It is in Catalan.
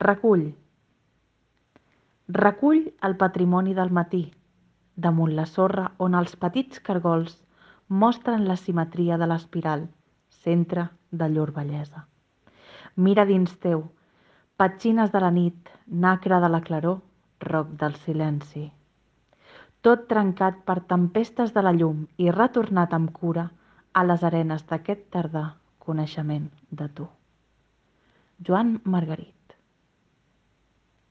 Recull. Recull el patrimoni del matí, damunt la sorra on els petits cargols mostren la simetria de l'espiral, centre de llur bellesa. Mira dins teu, petxines de la nit, nacre de la claror, roc del silenci. Tot trencat per tempestes de la llum i retornat amb cura a les arenes d'aquest tardà coneixement de tu. Joan Margarit